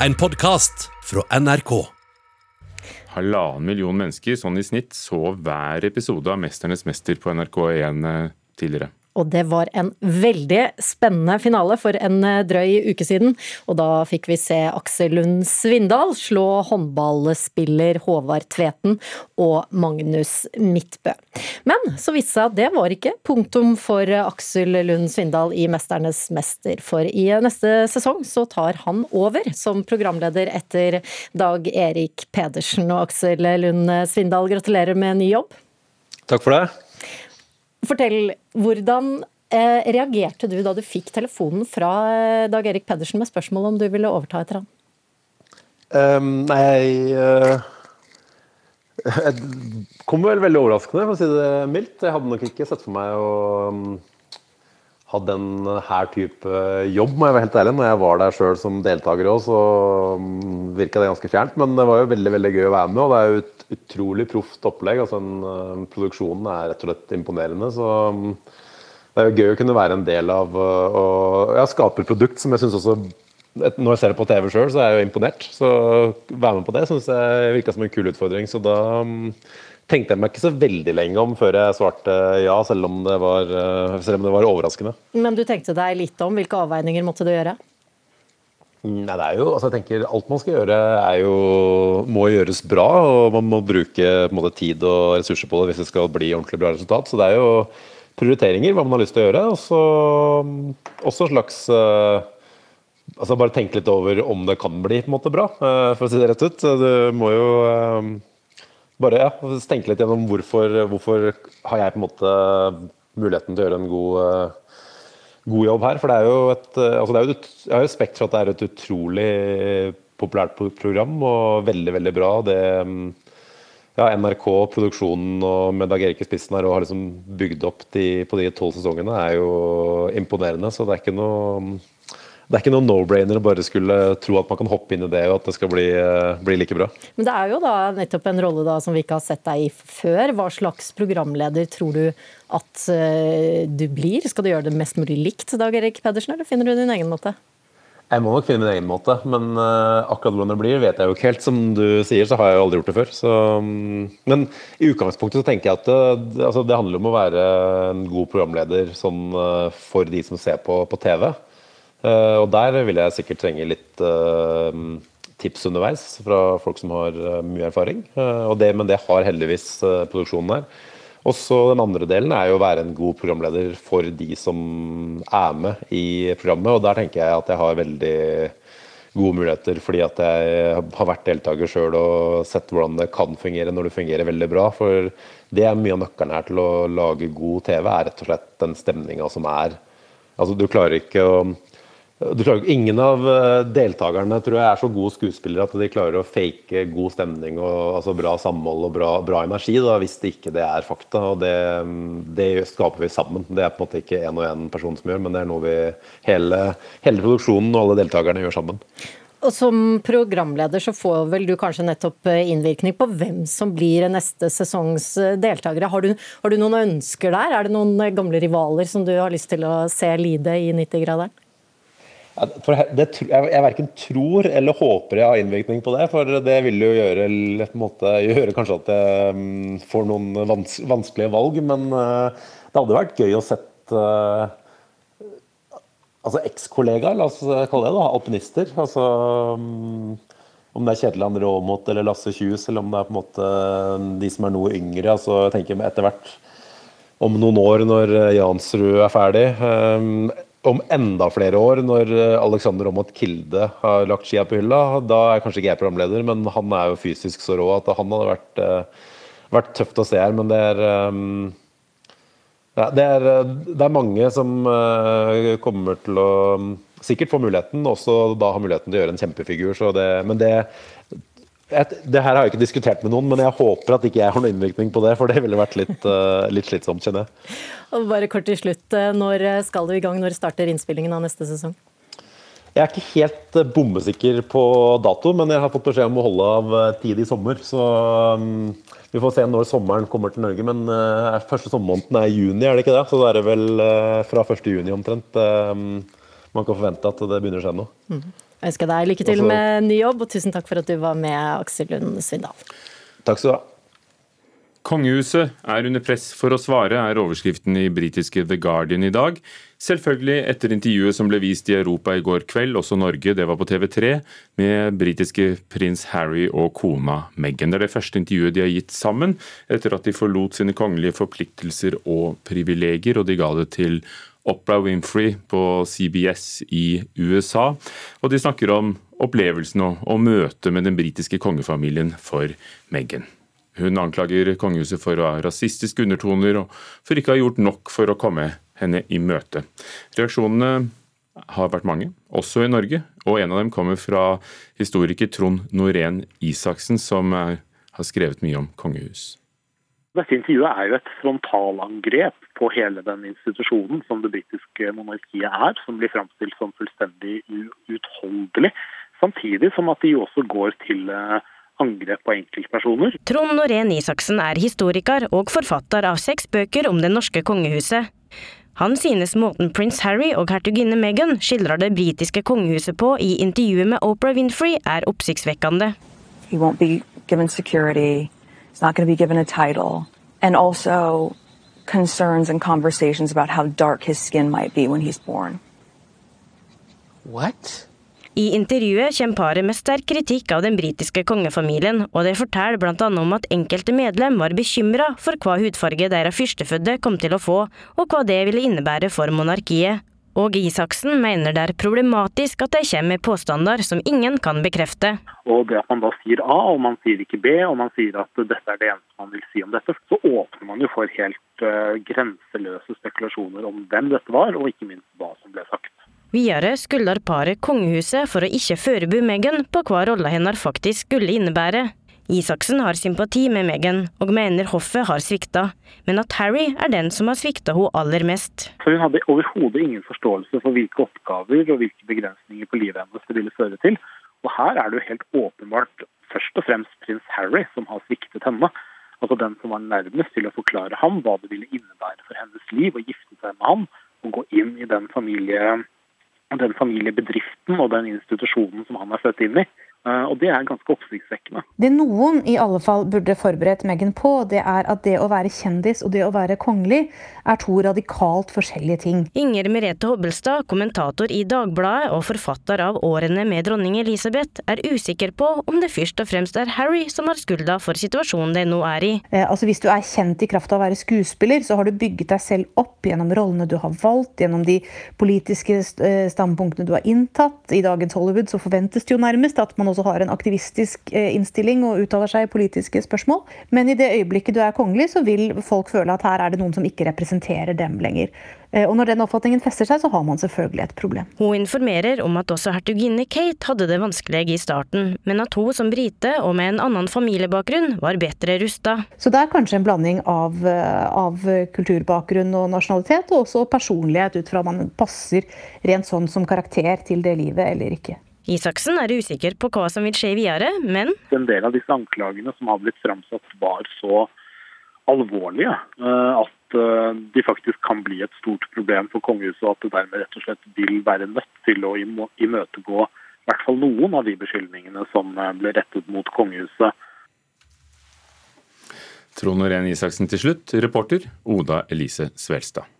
En podkast fra NRK. Halvannen million mennesker sånn i snitt så hver episode av 'Mesternes mester' på NRK1 eh, tidligere. Og det var en veldig spennende finale for en eh, drøy uke siden. Og da fikk vi se Aksel Lund Svindal slå håndballspiller Håvard Tveten og Magnus Midtbø. Men så viste seg at det var ikke punktum for Aksel Lund Svindal i 'Mesternes mester'. For i neste sesong så tar han over som programleder etter Dag Erik Pedersen. Og Aksel Lund Svindal, gratulerer med ny jobb. Takk for det. Fortell, hvordan eh, reagerte du da du fikk telefonen fra eh, Dag Erik Pedersen med spørsmål om du ville overta etter han? Um, nei, jeg, uh, jeg kom vel veldig overraskende, for å si det mildt. Jeg hadde nok ikke sett for meg å um, ha den her type jobb, må jeg være helt ærlig. Når jeg var der sjøl som deltaker òg, så um, virka det ganske fjernt. Men det var jo veldig veldig gøy å være med, og det er jo et utrolig proft opplegg. altså en, uh, Produksjonen er rett og slett imponerende. så um, det er jo gøy å kunne være en del av uh, og ja, skape et produkt som jeg syns også Når jeg ser det på TV sjøl, så er jeg jo imponert. Så være med på det syns jeg virka som en kul utfordring. Så da um, tenkte jeg meg ikke så veldig lenge om før jeg svarte ja, selv om det var, uh, selv om det var overraskende. Men du tenkte deg litt om. Hvilke avveininger måtte du gjøre? Nei, det er jo, altså jeg tenker Alt man skal gjøre, er jo, må gjøres bra. og Man må bruke måte, tid og ressurser på det hvis det skal bli ordentlig bra resultat. Så det er jo prioriteringer, hva man har lyst til å gjøre. Og så også slags uh, altså Bare tenke litt over om det kan bli på en måte bra, for å si det rett ut. Du må jo bare ja, tenke litt gjennom hvorfor, hvorfor har jeg på en måte muligheten til å gjøre en god god jobb her. For det er jo et, eh, altså er jo Jeg har respekt for at det er et utrolig populært program og veldig, veldig bra. Det ja, NRK, produksjonen og med Dag Erik i spissen her og har liksom bygd opp de, på de tolv sesongene, er jo imponerende. Så det er ikke noe det er ikke noen no-brainer å bare skulle tro at man kan hoppe inn i det og at det skal bli, eh, bli like bra. Men det er jo da nettopp en rolle da som vi ikke har sett deg i før. Hva slags programleder tror du at uh, du blir? Skal du gjøre det mest mulig likt Dag Erik Pedersen, eller finner du din egen måte? Jeg må nok finne min egen måte, men uh, akkurat hvordan det blir, vet jeg jo ikke helt. Som du sier, så har jeg jo aldri gjort det før. Så, um, men i utgangspunktet så tenker jeg at det, altså, det handler om å være en god programleder sånn, uh, for de som ser på, på TV. Uh, og der vil jeg sikkert trenge litt uh, tips underveis fra folk som har uh, mye erfaring. Det, men det har heldigvis produksjonen her. Og så Den andre delen er jo å være en god programleder for de som er med i programmet. og Der tenker jeg at jeg har veldig gode muligheter, fordi at jeg har vært deltaker sjøl og sett hvordan det kan fungere når det fungerer veldig bra. For det er mye av nøkkelen her til å lage god TV, er rett og slett den stemninga som er. Altså Du klarer ikke å Klarer, ingen av eh, deltakerne tror jeg er så gode skuespillere at de klarer å fake god stemning og altså bra samhold og bra, bra energi, da, hvis det ikke det er fakta. og det, det, skaper vi sammen. Det er på en måte ikke én og én person som gjør, men det er noe vi hele, hele produksjonen og alle deltakerne gjør sammen. Og Som programleder så får vel du kanskje nettopp eh, innvirkning på hvem som blir neste sesongs eh, deltakere. Har har du noen ønsker der? Er det noen gamle rivaler som du har lyst til å se lide i 90-graderen? Det, jeg, verken tror eller håper jeg har innvirkning på det. For det vil jo gjøre, måte, gjøre kanskje at jeg um, får noen vans, vanskelige valg. Men uh, det hadde vært gøy å sett uh, altså ekskollegaer, la oss kalle det da, alpinister. Altså, um, om det er Kjetil André Aamodt eller Lasse Kjus, eller om det er på en måte de som er noe yngre. altså jeg tenker etter hvert om noen år, når Jansrud er ferdig. Om enda flere år, når eh, Alexander Aamodt Kilde har lagt skia på hylla, da er kanskje ikke jeg programleder, men han er jo fysisk så rå at han hadde vært, eh, vært tøft å se her. Men det er, ja, det, er, det er mange som kommer til å sikkert få muligheten, også da ha muligheten til å gjøre en kjempefigur. Det, men det, det her har jeg ikke diskutert med noen, men jeg håper at ikke jeg har noen innvirkning på det. For det ville vært litt, uh, litt slitsomt, kjenner jeg. Og bare kort til slutt, eh, Når skal du i gang? Når starter innspillingen av neste sesong? Jeg er ikke helt eh, bombesikker på dato, men jeg har fått beskjed om å holde av tid i sommer. Så um, vi får se når sommeren kommer til Norge. Men uh, første sommermåneden er juni, er det ikke det? Så da er det vel uh, fra 1. juni omtrent um, man kan forvente at det begynner å skje noe. Mm. Jeg ønsker deg lykke til med ny jobb, og tusen takk for at du var med, Aksel Lund Svindal. Takk skal du ha. Kongehuset er under press for å svare, er overskriften i britiske The Guardian i dag. Selvfølgelig etter intervjuet som ble vist i Europa i går kveld, også Norge, det var på TV3, med britiske prins Harry og kona Meghan. Det er det første intervjuet de har gitt sammen, etter at de forlot sine kongelige forpliktelser og privilegier, og de ga det til Oprah Winfrey på CBS i USA. Og de snakker om opplevelsen og møtet med den britiske kongefamilien for Meghan. Hun anklager kongehuset for å ha rasistiske undertoner og for ikke å ha gjort nok for å komme henne i møte. Reaksjonene har vært mange, også i Norge, og en av dem kommer fra historiker Trond Norén Isaksen, som har skrevet mye om kongehus. Dette intervjuet er jo et frontalangrep på hele den institusjonen som det britiske monarkiet er, som blir framstilt som fullstendig uutholdelig. Samtidig som at de også går til uh, angrep på enkeltpersoner. Trond Norén Isaksen er historiker og forfatter av seks bøker om det norske kongehuset. Han synes måten prins Harry og hertuginne Meghan skildrer det britiske kongehuset på i intervjuet med Oprah Winfrey, er oppsiktsvekkende. He won't be given security. Han not going to be given a title. And also concerns and conversations about how dark his skin might be when he's born. What? I intervjuet kommer paret med sterk kritikk av den britiske kongefamilien, og det forteller bl.a. om at enkelte medlem var bekymra for hva hudfarge deres førstefødte kom til å få, og hva det ville innebære for monarkiet. Og Isaksen mener det er problematisk at de kommer med påstander som ingen kan bekrefte. Og det at man da sier A, og man sier ikke B, og man sier at dette er det eneste man vil si om dette, så åpner man jo for helt uh, grenseløse spekulasjoner om hvem dette var, og ikke minst hva som ble sagt. Videre skylder paret kongehuset for å ikke forberede Meghan på hva rolla hennes faktisk skulle innebære. Isaksen har sympati med Meghan, og mener hoffet har svikta, men at Harry er den som har svikta henne aller mest. For hun hadde overhodet ingen forståelse for hvilke oppgaver og hvilke begrensninger på livet hennes det ville føre til. Og her er det jo helt åpenbart først og fremst prins Harry som har sviktet henne. Altså den som var nærmest til å forklare ham hva det ville innebære for hennes liv å gifte seg med ham og gå inn i den familie den familiebedriften og den institusjonen som han er født inn i. Eh, og det er ganske oppsiktsvekkende. Det noen i alle fall burde forberedt Meghan på, det er at det å være kjendis og det å være kongelig er to radikalt forskjellige ting. Inger Merete Hobbelstad, kommentator i Dagbladet og forfatter av Årene med dronning Elisabeth, er usikker på om det først og fremst er Harry som har skylda for situasjonen de nå er i. Eh, altså Hvis du er kjent i kraft av å være skuespiller, så har du bygget deg selv opp gjennom rollene du har valgt, gjennom de politiske eh, standpunktene du har inntatt. I dagens Hollywood så forventes det jo nærmest at man også også har en aktivistisk eh, innstilling og uttaler seg i politiske spørsmål. Men i det øyeblikket du er kongelig, så vil folk føle at her er det noen som ikke representerer dem lenger. Eh, og når den oppfatningen fester seg, så har man selvfølgelig et problem. Hun informerer om at også hertuginne Kate hadde det vanskelig i starten, men at hun som brite og med en annen familiebakgrunn var bedre rusta. Så det er kanskje en blanding av, eh, av kulturbakgrunn og nasjonalitet, og også personlighet ut fra om man passer rent sånn som karakter til det livet eller ikke. Isaksen er usikker på hva som vil skje videre, men En del av disse anklagene som har blitt framsatt, var så alvorlige eh, at eh, de faktisk kan bli et stort problem for kongehuset, og at det dermed rett og slett vil være nødt til å imøtegå i hvert fall noen av de beskyldningene som eh, ble rettet mot kongehuset. Trond Norén Isaksen til slutt, reporter Oda Elise Svelstad.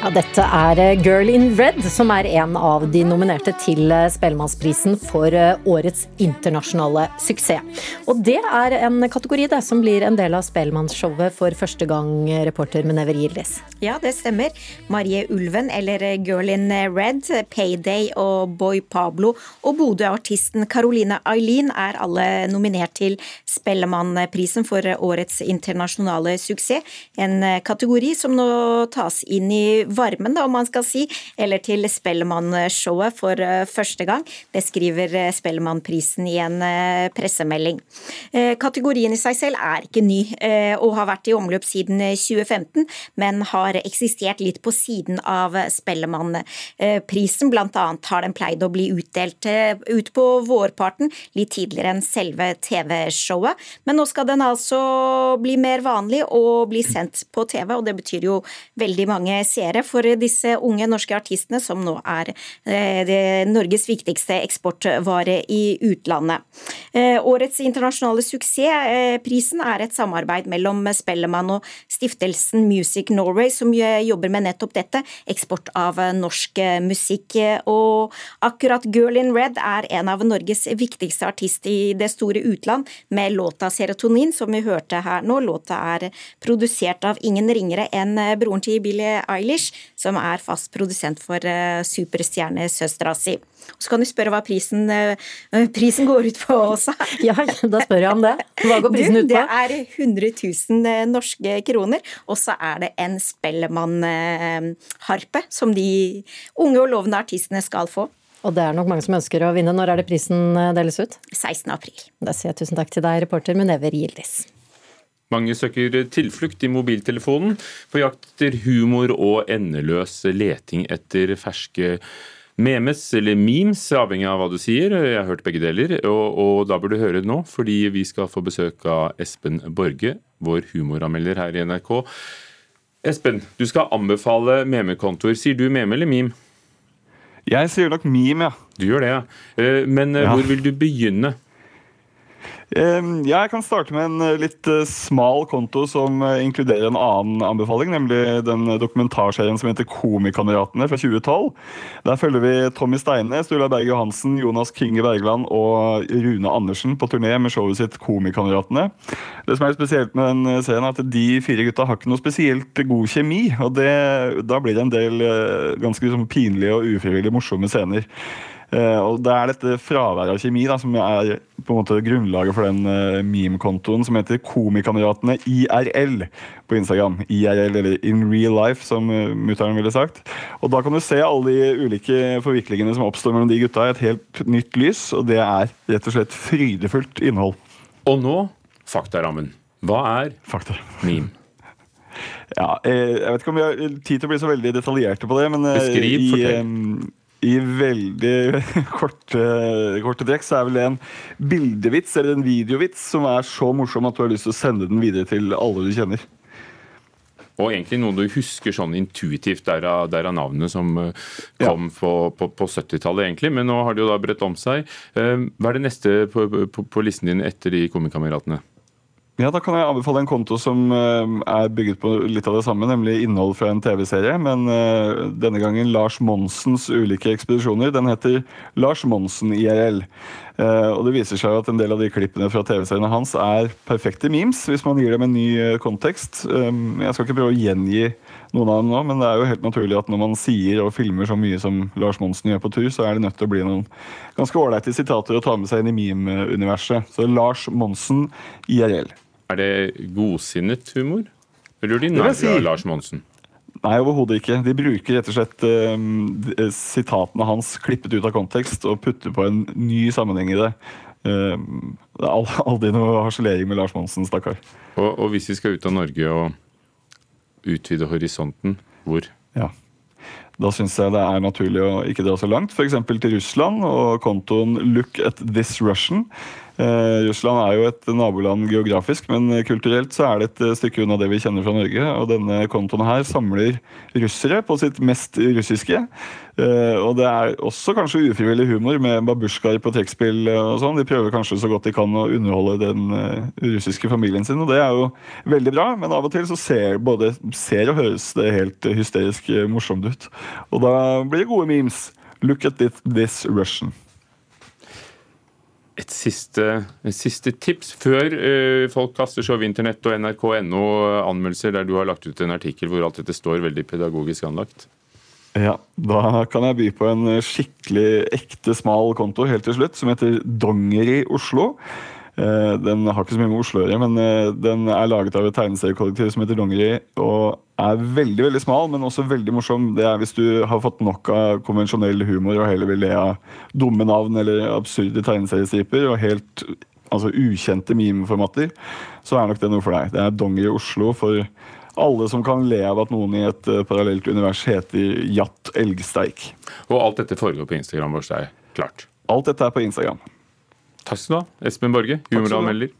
Ja, dette er eh, Girl in Red, som er en av de nominerte til eh, Spellemannsprisen for eh, årets internasjonale suksess. Og det er en kategori det, som blir en del av Spellemannsshowet for første gang, reporter Menever Gildis. Ja, det stemmer. Marie Ulven, eller Girl in Red, Payday og Boy Pablo og Bodø-artisten Caroline Eileen er alle nominert til Spellemannprisen for årets internasjonale suksess. En kategori som nå tas inn i varmen, om man skal si, eller til Spellemannshowet for første gang. Det skriver Spellemannprisen i en pressemelding. Kategorien i seg selv er ikke ny, og har vært i omløp siden 2015, men har eksistert litt på siden av Spellemannprisen. Blant annet har den pleid å bli utdelt ut på vårparten, litt tidligere enn selve TV-showet. Men nå skal den altså bli mer vanlig og bli sendt på TV, og det betyr jo veldig mange seere for disse unge norske artistene, som nå er det Norges viktigste eksportvare i utlandet. Eh, årets internasjonale suksessprisen er et samarbeid mellom Spellemann og stiftelsen Music Norway, som jobber med nettopp dette, eksport av norsk musikk. Og akkurat Girl in Red er en av Norges viktigste artister i det store utland, med låta 'Serotonin', som vi hørte her nå. Låta er produsert av ingen ringere enn broren til Billie Eilish, som er fast produsent for eh, superstjernesøstera si. Så kan du spørre hva prisen, eh, prisen går ut på også. Ja, da spør jeg om det. Hva går prisen ut på? Det er 100 000 eh, norske kroner, og så er det en Spellemann-harpe som de unge og lovende artistene skal få. Og det er nok mange som ønsker å vinne. Når er det prisen deles ut? 16. april. Da sier jeg tusen takk til deg, reporter Munever Gildis. Mange søker tilflukt i mobiltelefonen på jakt etter humor og endeløs leting etter ferske memes eller memes, avhengig av hva du sier. Jeg har hørt begge deler, og, og da bør du høre det nå, fordi vi skal få besøk av Espen Borge, vår humoranmelder her i NRK. Espen, du skal anbefale memekontoer. Sier du meme eller meme? Jeg sier nok meme, ja. Du gjør det, ja. Eh, men eh, ja. hvor vil du begynne? Jeg kan starte med en eh, litt eh, smal konto som eh, inkluderer en annen anbefaling, nemlig den dokumentarserien som heter Komikameratene fra 2012. Der følger vi Tommy Steine, Sturla Berg Johansen, Jonas Kinge Bergland og Rune Andersen på turné med showet sitt Komikameratene. Det som er spesielt med den serien, er at de fire gutta har ikke noe spesielt god kjemi. og det, Da blir det en del ganske liksom, pinlige og ufrivillig morsomme scener. Uh, og Det er dette fraværet av kjemi da, som er på en måte grunnlaget for den uh, meme-kontoen som heter Komikameratene IRL på Instagram. IRL, eller In Real Life, som uh, mutter'n ville sagt. Og Da kan du se alle de ulike forviklingene som oppstår mellom de gutta i et helt nytt lys. Og det er rett og slett frydefullt innhold. Og nå faktarammen. Hva er Fakta. meme? Ja, jeg vet ikke om vi har tid til å bli så veldig detaljerte på det. men Beskriv, fortell i veldig korte, korte trekk så er vel det en bildevits eller en videovits som er så morsom at du har lyst til å sende den videre til alle du kjenner. Og egentlig noe du husker sånn intuitivt, derav der navnet som eh, kom ja. på, på, på 70-tallet, egentlig. Men nå har det jo da bredt om seg. Eh, hva er det neste på, på, på listen din etter de komikameratene? Ja, Da kan jeg anbefale en konto som uh, er bygget på litt av det samme, nemlig innhold fra en TV-serie. Men uh, denne gangen Lars Monsens ulike ekspedisjoner. Den heter Lars Monsen IRL. Uh, og det viser seg at en del av de klippene fra TV-seriene hans er perfekte memes, hvis man gir dem en ny kontekst. Jeg skal ikke prøve å gjengi noen av dem nå, men det er jo helt naturlig at når man sier og filmer så mye som Lars Monsen gjør på tur, så er det nødt til å bli noen ganske ålreite sitater å ta med seg inn i meme-universet. Så Lars Monsen IRL. Er det godsinnet humor? Eller de narr si. Lars Monsen? Nei, overhodet ikke. De bruker rett og slett uh, sitatene hans klippet ut av kontekst og putter på en ny sammenheng i det. Uh, det er aldri noe harselering med Lars Monsen, stakkar. Og, og, hvis vi skal ut av Norge og utvide horisonten, hvor? Ja. Da syns jeg det er naturlig å ikke dra så langt, f.eks. til Russland og kontoen Look at this Russian. Eh, Russland er jo et naboland geografisk, men kulturelt så er det et stykke unna det vi kjenner fra Norge. Og denne kontoen her samler russere på sitt mest russiske. Eh, og det er også kanskje ufrivillig humor med babusjkaer på trekkspill og sånn. De prøver kanskje så godt de kan å underholde den eh, russiske familien sin, og det er jo veldig bra. Men av og til så ser både ser og høres det helt hysterisk morsomt ut. Og da blir det gode memes. Look at this Russian et siste, et siste, tips før uh, folk kaster seg over internett og nrk.no anmeldelser der du har lagt ut en artikkel hvor alt dette står veldig pedagogisk anlagt? Ja, da kan jeg by på en skikkelig ekte smal konto helt til slutt, som heter Dongeri Oslo. Uh, den har ikke så mye med Oslo å gjøre, men uh, den er laget av et tegneseriekollektiv som heter Dongeri, og er veldig veldig smal, men også veldig morsom. Det er hvis du har fått nok av konvensjonell humor og heller vil le av dumme navn eller absurde tegneseriestriper og helt altså, ukjente memeformater, så er nok det noe for deg. Det er Donger i Oslo for alle som kan le av at noen i et uh, parallelt univers heter Jatt Elgsteik. Og alt dette foregår på Instagram hos deg, klart. Alt dette er på Instagram. Takk skal du ha, Espen Borge, humoranmelder.